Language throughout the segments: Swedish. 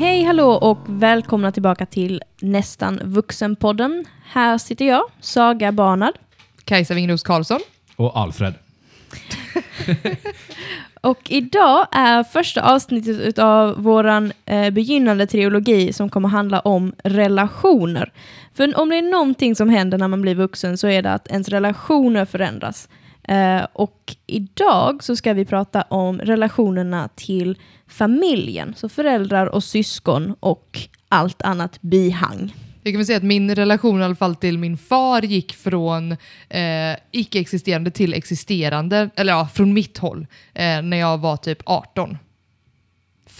Hej, hallå och välkomna tillbaka till Nästan vuxen-podden. Här sitter jag, Saga Barnard. Kajsa Wingros Karlsson. Och Alfred. Och idag är första avsnittet av våran eh, begynnande trilogi som kommer handla om relationer. För om det är någonting som händer när man blir vuxen så är det att ens relationer förändras. Eh, och idag så ska vi prata om relationerna till familjen, så föräldrar och syskon och allt annat bihang. Jag kan väl säga att min relation i alla fall till min far gick från eh, icke-existerande till existerande, eller ja, från mitt håll, eh, när jag var typ 18.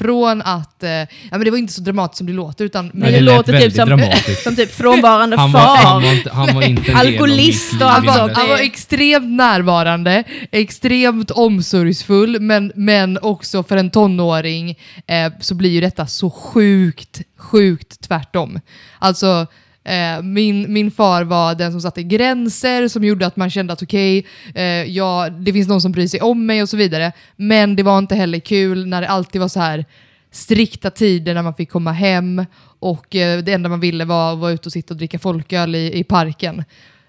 Från att, eh, ja men det var inte så dramatiskt som det låter, utan Men Nej, det, det låter typ som, dramatiskt. som typ frånvarande Han far. var, han, var inte, han var inte en del av Alkoholist och allt sånt. Han var extremt närvarande, extremt omsorgsfull, men, men också för en tonåring eh, så blir ju detta så sjukt, sjukt tvärtom. Alltså, eh, min, min far var den som satte gränser, som gjorde att man kände att okej, eh, ja, det finns någon som bryr sig om mig och så vidare. Men det var inte heller kul när det alltid var så här strikta tider när man fick komma hem och eh, det enda man ville var att vara ute och sitta och dricka folköl i, i parken.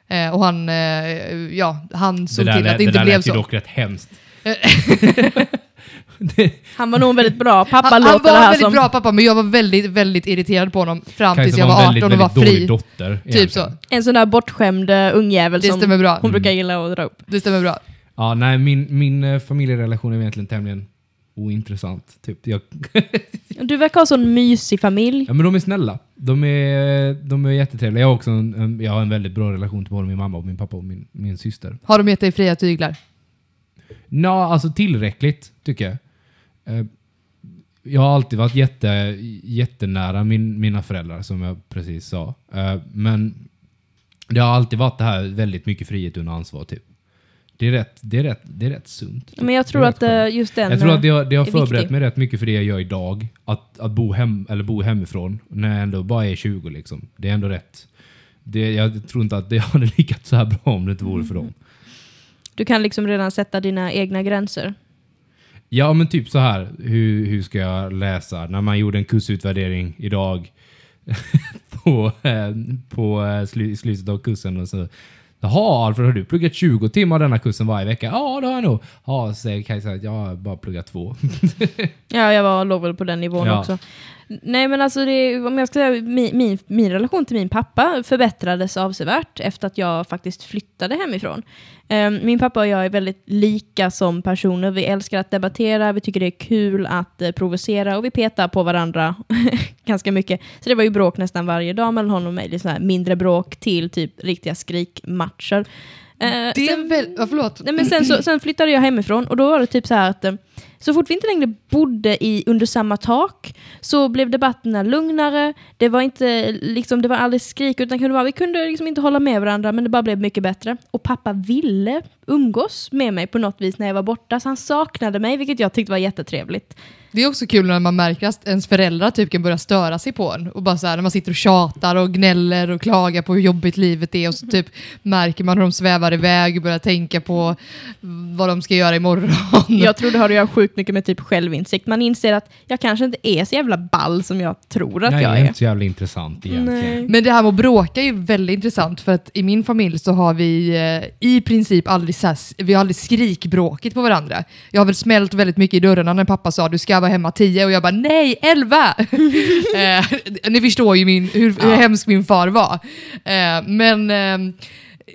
Eh, och han, eh, ja, han såg Det där, till att lät- det inte där blev lät ju så. dock rätt hemskt. Han var nog en väldigt bra pappa, Han, han var här väldigt som. bra pappa, men jag var väldigt, väldigt irriterad på honom fram tills jag var var en 18 väldigt, och var väldigt dålig fri. dotter. Typ egentligen. så. En sån där bortskämd eh, ungjävel Det som bra. hon brukar gilla att dra upp. Det stämmer bra. Ja, nej, min, min eh, familjerelation är egentligen tämligen ointressant. Typ. Jag, Du verkar ha sån mysig familj. ja, men de är snälla. De är, de är jättetrevliga. Jag har också en, en, jag har en väldigt bra relation till både min mamma och min pappa och min, min syster. Har de gett dig fria tyglar? Nå, alltså tillräckligt tycker jag. Eh, Jag har alltid varit jätte, jättenära min, mina föräldrar som jag precis sa. Eh, Men det har alltid varit det här väldigt mycket frihet under ansvar typ. Det är rätt, det är rätt, det är rätt sunt. typ. Men jag tror att eh, just den... Jag tror att det har, det har förberett viktig. mig rätt mycket för det jag gör idag. Att, att bo, hem, eller bo hemifrån när jag ändå bara är 20 liksom. Det är ändå rätt. Det, jag tror inte att det hade lyckats så här bra om det inte vore för dem. Du kan liksom redan sätta dina egna gränser. Ja, men typ så här. Hur, hur ska jag läsa? När man gjorde en kursutvärdering idag på, eh, på eh, slutet av kursen och så Jaha, Alfred, har du pluggat 20 timmar denna kursen varje vecka? Ja, det har jag nog. Ja, säger Kajsa att jag har bara pluggat två. Ja, jag var låg väl på den nivån Ja. också. Nej, men alltså det, om jag ska säga, min, min, min relation till min pappa förbättrades avsevärt efter att jag faktiskt flyttade hemifrån. Ehm, min pappa och jag är väldigt lika som personer. Vi älskar att debattera, vi tycker det är kul att eh, provocera och vi petar på varandra ganska mycket. Så det var ju bråk nästan varje dag mellan honom och mig. Det är mindre bråk till typ riktiga skrikmatcher. Eh, Det sen- är väl... Ja, förlåt. Nej, men sen, så, sen flyttade jag hemifrån och då var det typ så här att eh, så fort vi inte längre bodde i, under samma tak så blev debatterna lugnare. Det var inte liksom, det var aldrig skrik utan kunde vara, vi kunde liksom inte hålla med varandra men det bara blev mycket bättre. Och pappa ville umgås med mig på något vis när jag var borta så han saknade mig vilket jag tyckte var jättetrevligt. Det är också kul när man märker att ens föräldrar typ kan börja störa sig på en. Och bara så här, när man sitter och tjatar och gnäller och klagar på hur jobbigt livet är och så typ märker man hur de svävar iväg och börjar tänka på vad de ska göra imorgon. Jag tror det har att göra sjukt mycket med typ självinsikt. Man inser att jag kanske inte är så jävla ball som jag tror att Nej, jag det är. är inte så jävla intressant egentligen. Nej. Men det här med att bråka är ju väldigt intressant för att i min familj så har vi eh, i princip aldrig, vi har aldrig skrikbråkit på varandra. Jag har väl smält väldigt mycket i dörrarna när pappa sa du ska vara hemma tio och jag bara nej, elva! eh, ni förstår ju min, hur, hur Ja. hemsk min far var. Eh, men eh,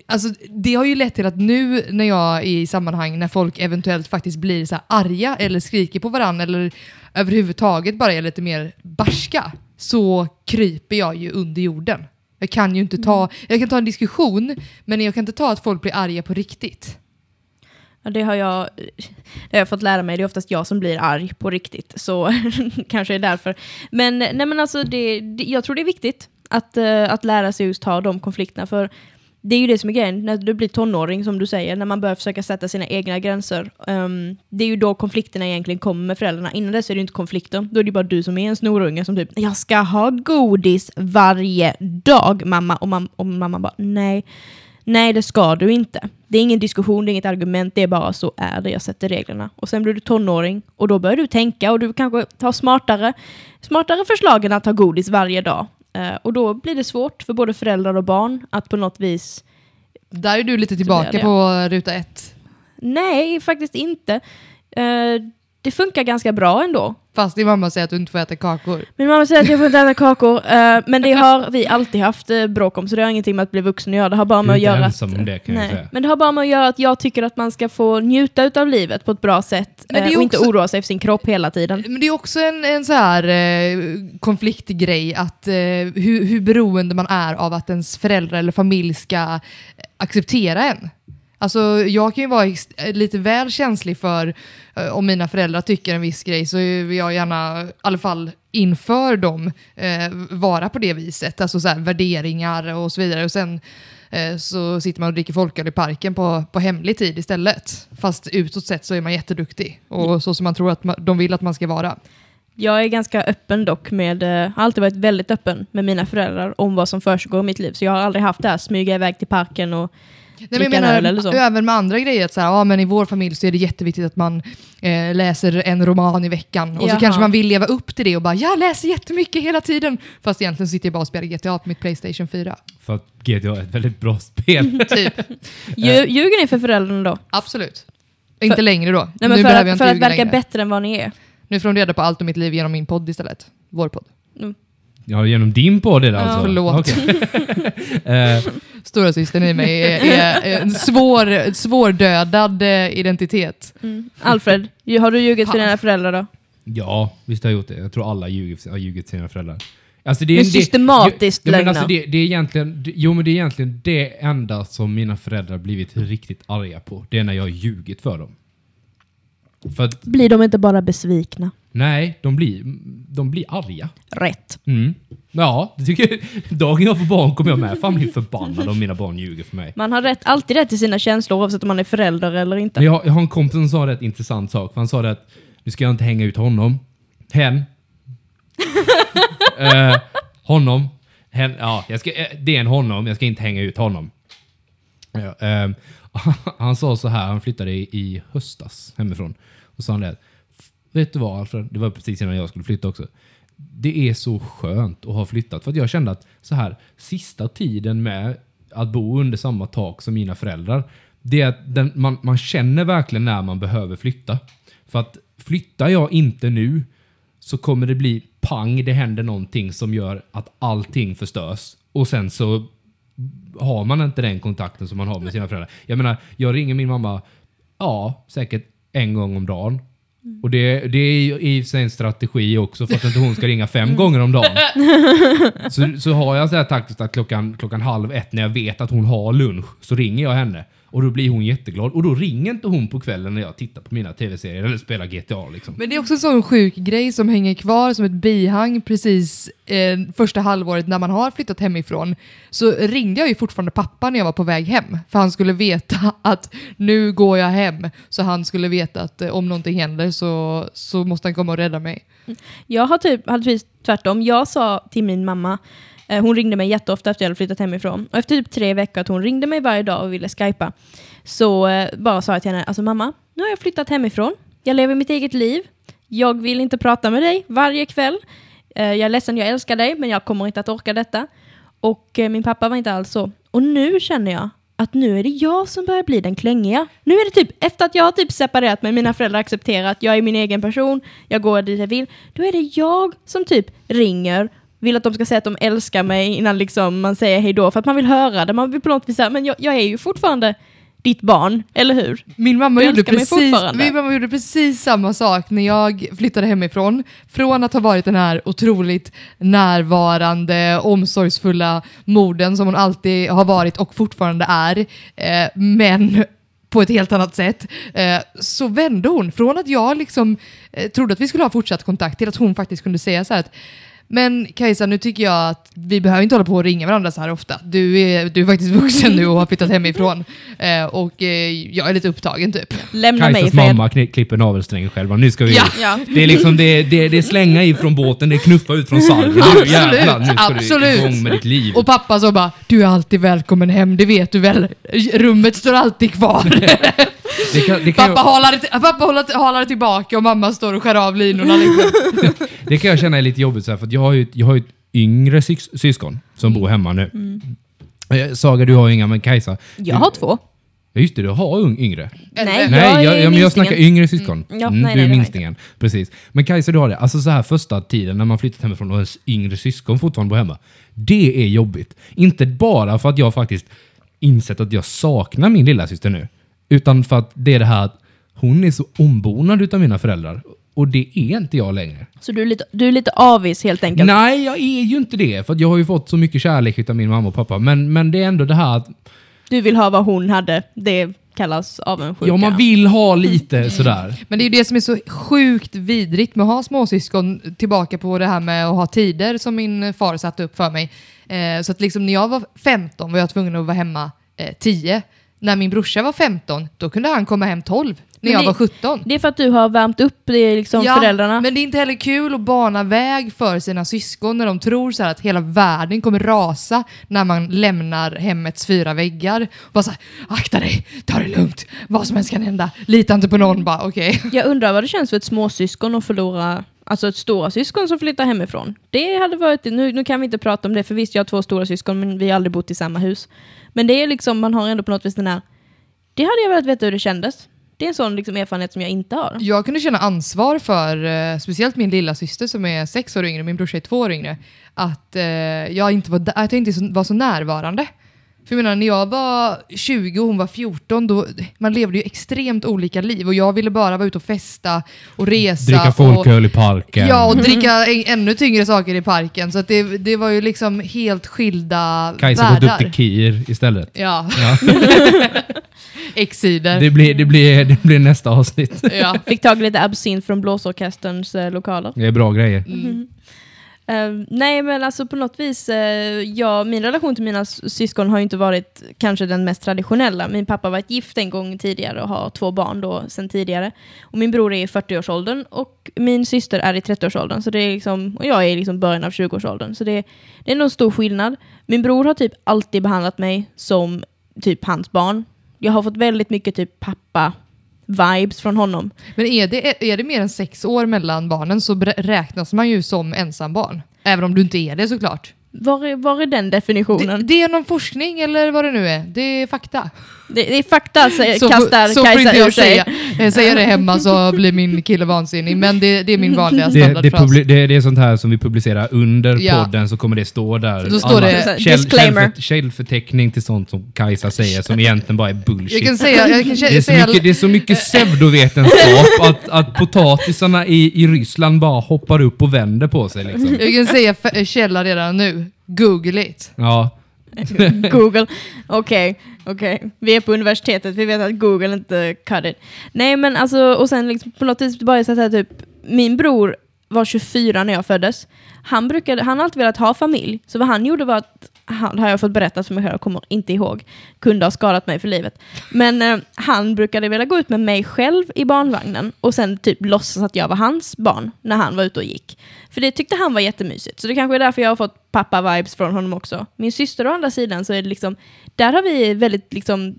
Alltså, det har ju lett till att nu när jag är i sammanhang när folk eventuellt faktiskt blir så här arga eller skriker på varandra eller överhuvudtaget bara är lite mer barska så kryper jag ju under jorden. Jag kan ju inte ta, jag kan ta en diskussion men jag kan inte ta att folk blir arga på riktigt. Ja, det har jag, det har jag fått lära mig. Det är oftast jag som blir arg på riktigt. Så kanske är därför. Men, nej, men alltså det, det, jag tror det är viktigt att, eh, att lära sig just ta de konflikterna. För det är ju det som är grejen, när du blir tonåring som du säger, när man börjar försöka sätta sina egna gränser. Um, det är ju då konflikterna egentligen kommer med föräldrarna. Innan dess är det ju inte konflikter. Då är det bara du som är en snorunge som typ “jag ska ha godis varje dag mamma” och, mam och mamma bara “nej”. Nej, det ska du inte. Det är ingen diskussion, det är inget argument, det är bara så är det, jag sätter reglerna. Och sen blir du tonåring och då börjar du tänka och du kanske tar smartare, smartare förslag än att ta godis varje dag. Eh, och då blir det svårt för både föräldrar och barn att på något vis... Där är du lite tillbaka på ruta ett. Nej, faktiskt inte. Eh, det funkar ganska bra ändå. Fast din mamma säger att du inte får äta kakor. Min mamma säger att jag får inte äta kakor, eh, men det har vi alltid haft eh, bråk om, så det har ingenting med att bli vuxen att göra. Det har bara med att inte göra ensam om det kan jag Nej, säga. men det har bara med att göra att jag tycker att man ska få njuta av livet på ett bra sätt Men det är eh, och inte också- oroa sig för sin kropp hela tiden. Men det är också en, en så här eh, konfliktgrej att eh, hur, hur beroende man är av att ens föräldrar eller familj ska acceptera en. Alltså jag kan ju vara lite väl känslig för eh, om mina föräldrar tycker en viss grej så vill jag gärna, i alla fall inför dem, eh, vara på det viset. Alltså så här, värderingar och så vidare. Och sen eh, så sitter man och dricker folköl i parken på, på hemlig tid istället. Fast utåt sett så är man jätteduktig och så som man tror att man, de vill att man ska vara. Jag är ganska öppen dock med, eh, har alltid varit väldigt öppen med mina föräldrar om vad som försiggår i mitt liv. Så jag har aldrig haft det här smyga iväg till parken och Nej, men jag menar eller så. även med andra grejer, att så här, ja, men i vår familj så är det jätteviktigt att man eh, läser en roman i veckan. Och så Jaha. kanske man vill leva upp till det och bara jag läser jättemycket hela tiden. Fast egentligen sitter jag bara och spelar GTA på mitt Playstation 4. För att GTA är ett väldigt bra spel. Typ, Lju- Ljuger ni för föräldrarna då? absolut. Inte längre då. Nej, men nu för behöver jag att, inte för att verka längre. bättre än vad ni är. Nu får de reda på allt om mitt liv genom min podd istället. Vår podd. Ja, genom din podd är det alltså? Förlåt. Okej. Eh, Stora systern i mig är, är en svår, svårdödad eh, identitet. Alfred, ju- har du ljugit för dina föräldrar då? ja, visst har jag gjort det. Jag tror alla ljuger, har ljugit till sina föräldrar. Alltså det är Men det- systematiskt jo, ja, men lögner. alltså det, det är egentligen, det- Jo men det är egentligen det enda som mina föräldrar blivit riktigt arga på. Det är när jag har ljugit för dem. För att, Blir de inte bara besvikna? Nej, de blir, de blir arga. Rätt. Mm. Ja, det tycker jag. Dagen jag får barn kommer jag med fan bli förbannad om mina barn ljuger för mig. Man har rätt, alltid rätt till sina känslor oavsett om man är förälder eller inte. Men jag, jag har en kompis som sa en rätt intressant sak. För han sa det att nu ska jag inte hänga ut honom. Hen. eh, honom. Hen, ja, jag ska, eh, det är en honom. Jag ska inte hänga ut honom. Ja, ehm, han sa så här, han flyttade i, i höstas hemifrån. Och sa han det. Vet du vad Alfred? Det var precis innan jag skulle flytta också. Det är så skönt att ha flyttat. För att jag kände att så här, sista tiden med att bo under samma tak som mina föräldrar. Det är att den, man, man känner verkligen när man behöver flytta. För att flyttar jag inte nu så kommer det bli pang, det händer någonting som gör att allting förstörs. Och sen så har man inte den kontakten som man har med sina föräldrar. Jag menar, jag ringer min mamma, ja, säkert en gång om dagen. Och det, det är i sig en strategi också för att inte hon ska ringa fem gånger om dagen. Så, så har jag så här taktiskt att klockan, klockan halv ett när jag vet att hon har lunch så ringer jag henne. Och då blir hon jätteglad. Och då ringer inte hon på kvällen när jag tittar på mina tv-serier eller spelar GTA liksom. Men det är också en sån sjuk grej som hänger kvar som ett bihang precis eh, första halvåret när man har flyttat hemifrån. Så ringde jag ju fortfarande pappa när jag var på väg hem. För han skulle veta att nu går jag hem. Så han skulle veta att eh, om någonting händer så, så måste han komma och rädda mig. Jag har typ, hade tvärtom. Jag sa till min mamma, Eh, hon ringde mig jätteofta efter jag hade flyttat hemifrån. Och efter typ tre veckor att hon ringde mig varje dag och ville skypa. Så eh, bara sa jag till henne, alltså mamma, nu har jag flyttat hemifrån. Jag lever mitt eget liv. Jag vill inte prata med dig varje kväll. Eh, jag är ledsen, jag älskar dig, men jag kommer inte att orka detta. Och min pappa var inte alls så. Och nu känner jag att nu är det jag som börjar bli den klängiga. Nu är det typ, efter att jag har typ separerat mig, mina föräldrar accepterar att jag är min egen person, jag går dit jag vill, då är det jag som typ ringer, vill att de ska säga att de älskar mig innan liksom man säger hej då, för att man vill höra det, man vill på något vis säga, men jag, jag är ju fortfarande ditt barn, eller hur? Min mamma, Du gjorde precis, min mamma gjorde precis samma sak när jag flyttade hemifrån. Från att ha varit den här otroligt närvarande, omsorgsfulla modern som hon alltid har varit och fortfarande är, eh, men på ett helt annat sätt, eh, så vände hon från att jag liksom eh, trodde att vi skulle ha fortsatt kontakt till att hon faktiskt kunde säga så här att Men Kajsa, nu tycker jag att vi behöver inte hålla på och ringa varandra så här ofta. Du är, du är faktiskt vuxen nu och har flyttat hemifrån. Eh, och eh, jag är lite upptagen typ. Lämna mig i Kajsas fred. mamma klipper navelsträngen själva. Nu ska vi... Ja. Ja. Det är liksom det, det, det är slänga ifrån båten, det är knuffa ut från sargen. Nu Absolut, jävlar, nu ska absolut. du igång med ditt liv. Och pappa så bara, du är alltid välkommen hem, det vet du väl. Rummet står alltid kvar. Det kan, det, kan pappa jag, halar, pappa halar, halar tillbaka och mamma står och skär av linorna. Liksom. det kan jag känna är lite jobbigt, så här, för att jag har ju, ett- jag har ju ett yngre sys, syskon som bor hemma nu. Eh, Saga, du har inga, men Kajsa. Jag har två. Ja, just det, du har yngre. Nej, Nej, jag jag, ja, men jag snackar yngre syskon. Mm. Ja, Mm, nej, du är minstingen. Precis. Men Kajsa, du har det. Alltså så här första tiden när man flyttat hemifrån och ens yngre syskon fortfarande bor hemma. Det är jobbigt. Inte bara för att jag faktiskt insett att jag saknar min lilla syster nu. Utan för att det är det här att hon är så ombonad utav mina föräldrar. Och det är inte jag längre. Så du är lite, du är lite avis helt enkelt. Nej, jag är ju inte det. För att jag har ju fått så mycket kärlek utav min mamma och pappa. Men, men det är ändå det här att Du vill ha vad hon hade. Det kallas avundsjuka. ja, man vill ha lite sådär. Men det är ju det som är så sjukt vidrigt med att ha småsyskon, tillbaka på det här med att ha tider som min far satte upp för mig. Eh, så att liksom när jag var 15 var jag tvungen att vara hemma eh, 10. När min brorsa var 15, då kunde han komma hem 12. När Men jag det- var 17. Det är för att du har värmt upp det liksom föräldrarna. men det är inte heller kul att bana väg för sina syskon när de tror så att hela världen kommer rasa när man lämnar hemmets fyra väggar. Bara så här, akta dig, ta det lugnt, vad som helst kan hända, lita inte på någon bara, okej. Jag undrar vad det känns för ett småsyskon att förlora Alltså ett stora syskon som flyttar hemifrån. Det hade varit, nu, nu kan vi inte prata om det, för visst jag har två stora syskon men vi har aldrig bott i samma hus. Men det är liksom, man har ändå på något vis den här, det hade jag velat veta hur det kändes. Det är en sån liksom erfarenhet som jag inte har. Jag kunde känna ansvar för, eh, speciellt min lilla syster som är sex år yngre, min brorsa är två år yngre, att, eh, jag, inte var, att jag inte var så närvarande. För jag menar, när jag var 20 och hon var 14, då, man levde ju extremt olika liv och jag ville bara vara ute och festa och resa. Dricka folköl i parken. Ja, och dricka en, ännu tyngre saker i parken. Så att det, det var ju liksom helt skilda Kajsa gått upp världar. till Kir istället. Ja, Ja. X-sidor. Det, blir, det, blir, det blir nästa avsnitt. Ja. Fick tag i lite absint från blåsorkesterns eh, lokaler. Det är bra grejer. Mm. Uh, nej men alltså på något vis, eh, uh, ja, min relation till mina syskon har ju inte varit kanske den mest traditionella. Min pappa har varit gift en gång tidigare och har två barn då sen tidigare. Och min bror är i 40-årsåldern och min syster är i 30-årsåldern. Så det är liksom, och jag är i liksom början av 20-årsåldern. Så det, det är nog stor skillnad. Min bror har typ alltid behandlat mig som typ hans barn. Jag har fått väldigt mycket typ vibes från honom. Men är det, är det mer än sex år mellan barnen så räknas man ju som ensambarn. Även om du inte är det såklart. Var är, var är den Det, definitionen? det är någon forskning eller vad det nu är. Det är fakta. Det, det är fakta, säger, Så, kastar så Kajsa inte ur jag sig. säga. Säger det hemma så blir min kille vansinnig. Men det, det är min vanliga Det, det, standardfras. det, det är sånt här som vi publicerar under Ja. podden så kommer det stå där. Då står det- käll- Disclaimer. källför- Källförteckning till sånt som Kajsa säger som egentligen bara är bullshit. Jag kan säga... Jag kan det, är så säga mycket, det är så mycket pseudovetenskap att, att potatisarna i, i Ryssland bara hoppar upp och vänder på sig. Liksom. jag kan säga källa redan nu. Google it. Ja, Google. Okej, okej. Vi är på universitetet, vi vet att Google inte cut it. Nej men alltså, och sen liksom på något vis bara så här typ, min bror var 24 när jag föddes. Han, brukade, han har alltid velat ha familj, så vad han gjorde var att, han, det har jag fått berättat för mig själv, jag kommer inte ihåg, kunde ha skadat mig för livet. Men eh, han brukade vilja gå ut med mig själv i barnvagnen och sen typ låtsas att jag var hans barn när han var ute och gick. För det tyckte han var jättemysigt. Så det kanske är därför jag har fått pappa-vibes från honom också. Min syster å andra sidan så är det liksom, där har vi väldigt liksom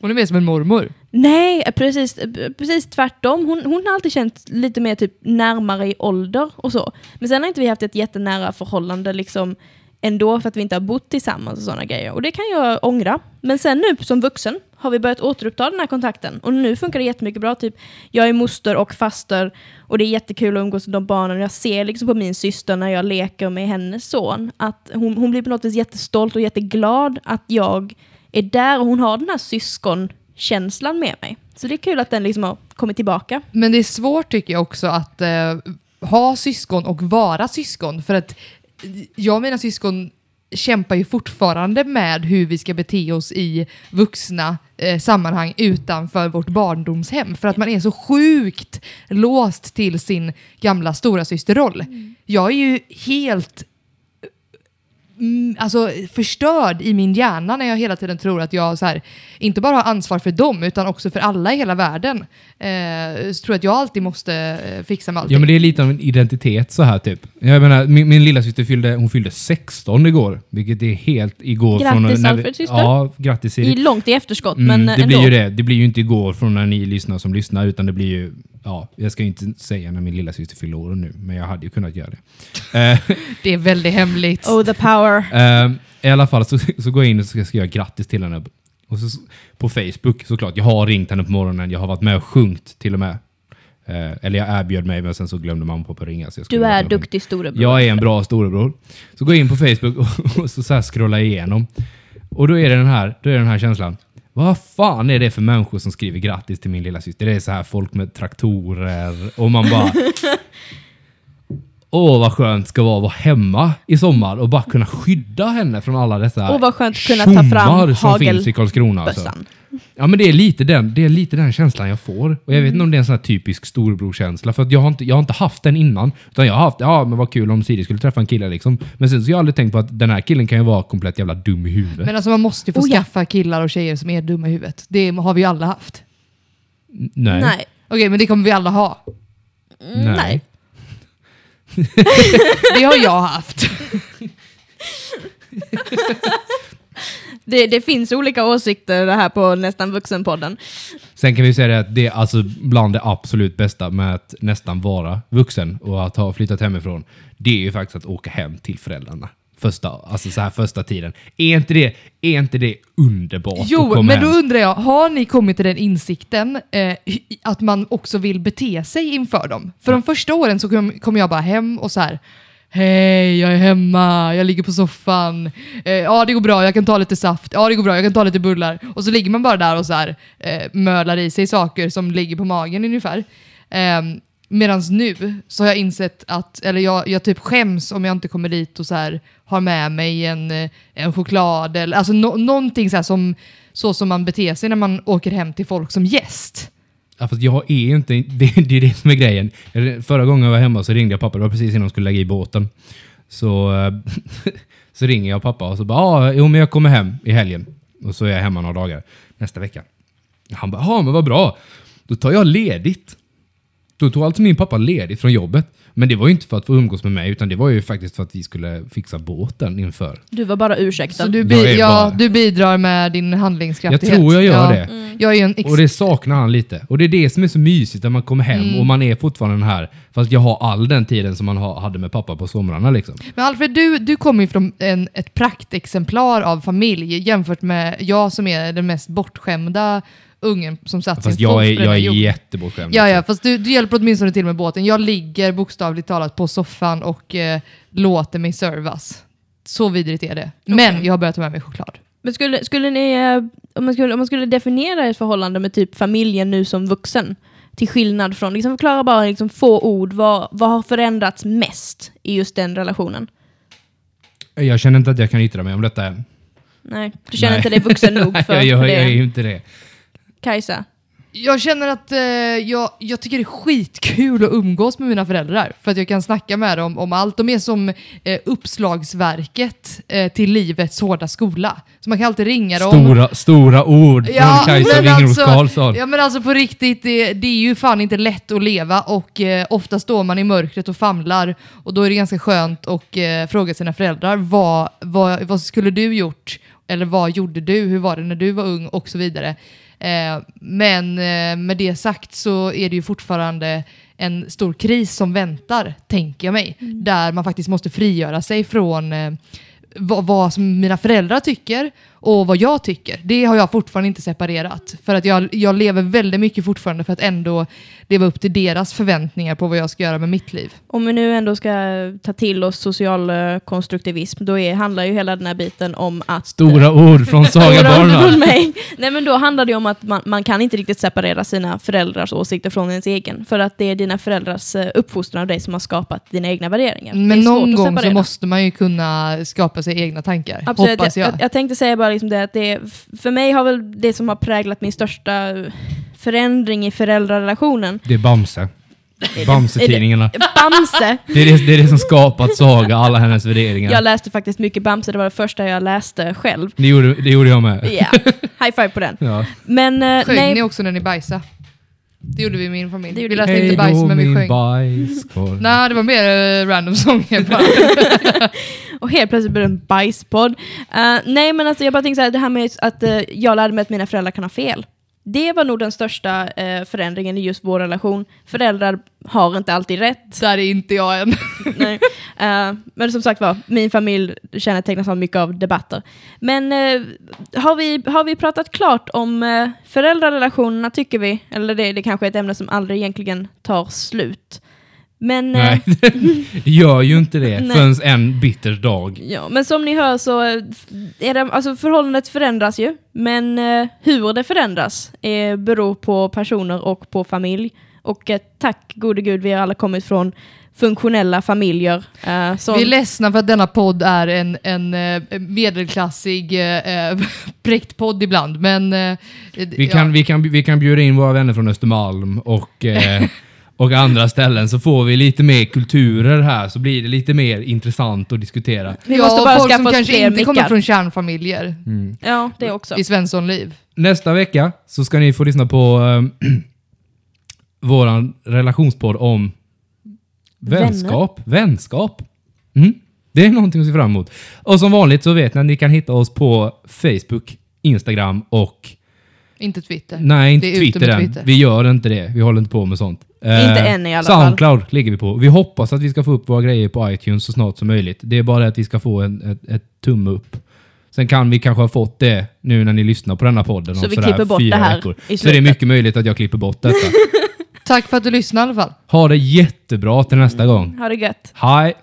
Hon är mer som en mormor. Nej, precis, precis tvärtom. Hon, hon har alltid känt lite mer typ närmare i ålder och så. Men sen har inte vi haft ett jättenära förhållande liksom ändå för att vi inte har bott tillsammans och sådana grejer. Och det kan jag ångra. Men sen nu som vuxen har vi börjat återuppta den här kontakten. Och nu funkar det jättemycket bra. Typ, jag är moster och faster och det är jättekul att umgås med de barnen. Jag ser liksom på min syster när jag leker med hennes son att hon, hon blir på något vis jättestolt och jätteglad att jag är där och hon har den här syskon syskonkänslan med mig. Så det är kul att den liksom har kommit tillbaka. Men det är svårt tycker jag också att eh, ha syskon och vara syskon. För att jag och mina syskon kämpar ju fortfarande med hur vi ska bete oss i vuxna eh, sammanhang utanför vårt barndomshem. För att man är så sjukt låst till sin gamla stora systerroll. Jag är ju helt mm, alltså, förstörd i min hjärna när jag hela tiden tror att jag så här, inte bara har ansvar för dem utan också för alla i hela världen. Eh, så tror jag att jag alltid måste eh, fixa med allting. Ja men det är lite av en identitet så här typ. Jag menar, min, min lilla syster fyllde, hon fyllde 16 igår. Vilket är helt igår. Grattis, från när vi- Alfreds syster. Ja, grattis. I, långt i efterskott, Mm, men det ändå. blir ju det. Det blir ju inte igår från när ni lyssnar som lyssnar, utan det blir ju... Ja, jag ska ju inte säga när min lilla syster fyller år nu, men jag hade ju kunnat göra det. Eh, Det är väldigt hemligt. Oh the power. eh, I alla fall så, så går jag in och ska skriva grattis till henne. Och så, på Facebook såklart. Jag har ringt henne på morgonen, jag har varit med och sjungit till och med. Eh, eller jag erbjöd mig, men sen så glömde mamma och pappa ringa. Så jag Du är duktig storebror. Jag är en bra storebror. Så går jag in på Facebook och, och så, så här scrollar jag igenom. Och då är det den här, då är det den här känslan. Vad fan är det för människor som skriver grattis till min lilla syster? Det är så här folk med traktorer och man bara... Åh vad skönt det ska vara att vara hemma i sommar och bara kunna skydda henne från alla dessa Åh, vad skönt att kunna ta fram som finns i Karlskrona. Alltså. Ja men det är, lite den, det är lite den känslan jag får. Och jag vet inte om det är en sån här typisk storebrorkänsla. För att jag har, inte, jag har inte haft den innan. Utan jag har haft, ja men vad kul om Siri skulle träffa en kille liksom. Men sen så har jag aldrig tänkt på att den här killen kan ju vara komplett jävla dum i huvudet. Men alltså man måste ju få Oh, ja. skaffa killar och tjejer som är dumma i huvudet. Det har vi ju alla haft. Nej. Nej. Okej, men det kommer vi alla ha. Mm, nej. Det har jag haft. Det, det finns olika åsikter det här på Nästan Vuxen-podden. Sen kan vi säga det att det är alltså bland det absolut bästa med att nästan vara vuxen och att ha flyttat hemifrån. Det är ju faktiskt att åka hem till föräldrarna. Första, alltså så här första tiden. Är inte det, är inte det underbart att Jo, men hem? då undrar jag, har ni kommit till den insikten eh, att man också vill bete sig inför dem? För de första åren så kom, kom jag bara hem och så här Hej, jag är hemma, jag ligger på soffan. Eh, ja, det går bra, jag kan ta lite saft. Ja, det går bra, jag kan ta lite bullar. Och så ligger man bara där och så här, eh, mölar i sig saker som ligger på magen ungefär. Eh, Medan nu så har jag insett att, eller jag, jag typ skäms om jag inte kommer dit och så här har med mig en, eh, en choklad eller alltså no, någonting så, här som, så som man beter sig när man åker hem till folk som gäst. Ja, fast jag är ju inte... Det, det är det som är grejen. Förra gången jag var hemma så ringde jag pappa. Det var precis innan de skulle lägga i båten. Så, eh, så ringer jag pappa och så bara ah, jo, men jag kommer hem i helgen. Och så är jag hemma några dagar nästa vecka. Han bara ja men vad bra. Då tar jag ledigt. Då tog alltså min pappa ledigt från jobbet. Men det var ju inte för att få umgås med mig utan det var ju faktiskt för att vi skulle fixa båten inför. Du var bara ursäktad. Så du, Jag bi- är ja, bara- du bidrar med din Jag handlingskraftighet. tror jag gör ja. det. Jag är ju en ex- Och det saknar han lite. Och det är det som är så mysigt när man kommer hem Mm. och man är fortfarande här. Fast jag har all den tiden som man ha, hade med pappa på somrarna liksom. Men Alfred, du, du kommer ju från en, ett praktexemplar av familj jämfört med jag som är den mest bortskämda ungen som satt Fast sin jag fot är, jag är jättebortskämd. Ja, ja, liksom. fast du, du hjälper åtminstone till med båten. Jag ligger bokstavligt talat på soffan och eh, låter mig servas. Så vidrigt är det. Men jag har börjat ta med mig choklad. Men skulle, skulle ni, eh, om man skulle, om man skulle definiera ett förhållande med typ familjen nu som vuxen, till skillnad från, liksom förklara bara liksom få ord, vad, vad har förändrats mest i just den relationen? Jag känner inte att jag kan yttra mig om detta än. Nej, du känner Nej. inte dig vuxen nog för, jag, jag, för jag är det. ju inte det. Kajsa? Jag känner att eh, jag, jag tycker det är skitkul att umgås med mina föräldrar. För att jag kan snacka med dem om allt. De är som eh, uppslagsverket eh, till livets hårda skola. Så man kan alltid ringa dem. Stora, stora ord från Kajsa men Wingros alltså- Karlsson. Ja men alltså på riktigt, det, det är ju fan inte lätt att leva och eh, ofta står man i mörkret och famlar och då är det ganska skönt att eh, fråga sina föräldrar vad, vad, vad skulle du gjort? Eller vad gjorde du? Hur var det när du var ung? Och så vidare. Eh, men eh, med det sagt så är det ju fortfarande en stor kris som väntar, tänker jag mig. Där man faktiskt måste frigöra sig från eh, vad, vad som mina föräldrar tycker och vad jag tycker. Det har jag fortfarande inte separerat. För att jag, jag lever väldigt mycket fortfarande för att ändå leva upp till deras förväntningar på vad jag ska göra med mitt liv. Om vi nu ändå ska ta till oss social eh, konstruktivism, då är, handlar ju hela den här biten om att... Stora ord från Saga Ord från Barnard. Nej men då handlar det om att man, man kan inte riktigt separera sina föräldrars åsikter från ens egen. För att det är dina föräldrars eh, uppfostran av dig som har skapat dina egna värderingar. Men någon gång så måste man ju kunna skapa skapa sig egna tankar. Absolut. Hoppas jag. jag. Jag tänkte säga bara liksom det att det, för mig har väl det som har präglat min största förändring i föräldrarelationen. Det är Bamse. Bamse-tidningarna. Bamse! Det är det, det är det som skapat Saga, alla hennes värderingar. Jag läste faktiskt mycket Bamse, det var det första jag läste själv. Det gjorde, det gjorde jag med. Ja, high five på den. Ja. Men eh, Sjöng nej, ni också när ni bajsade? Det gjorde vi i min familj. Det gjorde Vi läste inte bajs, då men vi sjöng. bajskorv. Nej, det var mer uh, random sånger bara. och helt plötsligt blev det en bajspodd. Eh, nej men alltså jag bara tänkte så här, det här med att eh, jag lärde mig att mina föräldrar kan ha fel. Det var nog den största eh, förändringen i just vår relation. Föräldrar har inte alltid rätt. Där är inte jag än. Nej. Eh, men som sagt var, min familj kännetecknas av mycket av debatter. Men eh, har, vi, har vi pratat klart om uh, föräldrarelationerna tycker vi? Eller det, det kanske är ett ämne som aldrig egentligen tar slut. Men, eh, Nej, det gör ju inte det Nej. förrän en bitter dag. ja, men som ni hör så eh, är det, alltså förhållandet förändras ju. Men eh, hur det förändras eh, beror på personer och på familj. Och eh, tack gode gud, vi har alla kommit från funktionella familjer. eh, som, Vi är ledsna för att denna podd är en, en eh, medelklassig eh, eh, präktpodd ibland, men... eh, Vi kan, vi, kan, vi kan bjuda in våra vänner från Östermalm och, eh, och andra ställen så får vi lite mer kulturer här så blir det lite mer intressant att diskutera. vi ja, måste bara folk som skaffa oss kanske inte kommer från kärnfamiljer Ja, det också. i Svenssonliv. Nästa vecka så ska ni få lyssna på eh, våran relationspodd om vänskap. Vänskap. Mm. Det är någonting att se fram emot. Och som vanligt så vet ni att ni kan hitta oss på Facebook, Instagram och Inte Twitter. Nej, inte Twitter än. Twitter. Vi gör inte det. Vi håller inte på med sånt. Eh, Inte än i alla fall. Soundcloud ligger vi på. Vi hoppas att vi ska få upp våra grejer på iTunes så snart som möjligt. Det är bara att vi ska få en, ett, ett tumme upp. Sen kan vi kanske ha fått det nu när ni lyssnar på denna podden Så om vi klipper bort fyra det här veckor. i Så det är slutet. mycket möjligt att jag klipper bort detta. Tack för att du lyssnade i alla fall. ha det jättebra till nästa gång. Ha det gött. Hej!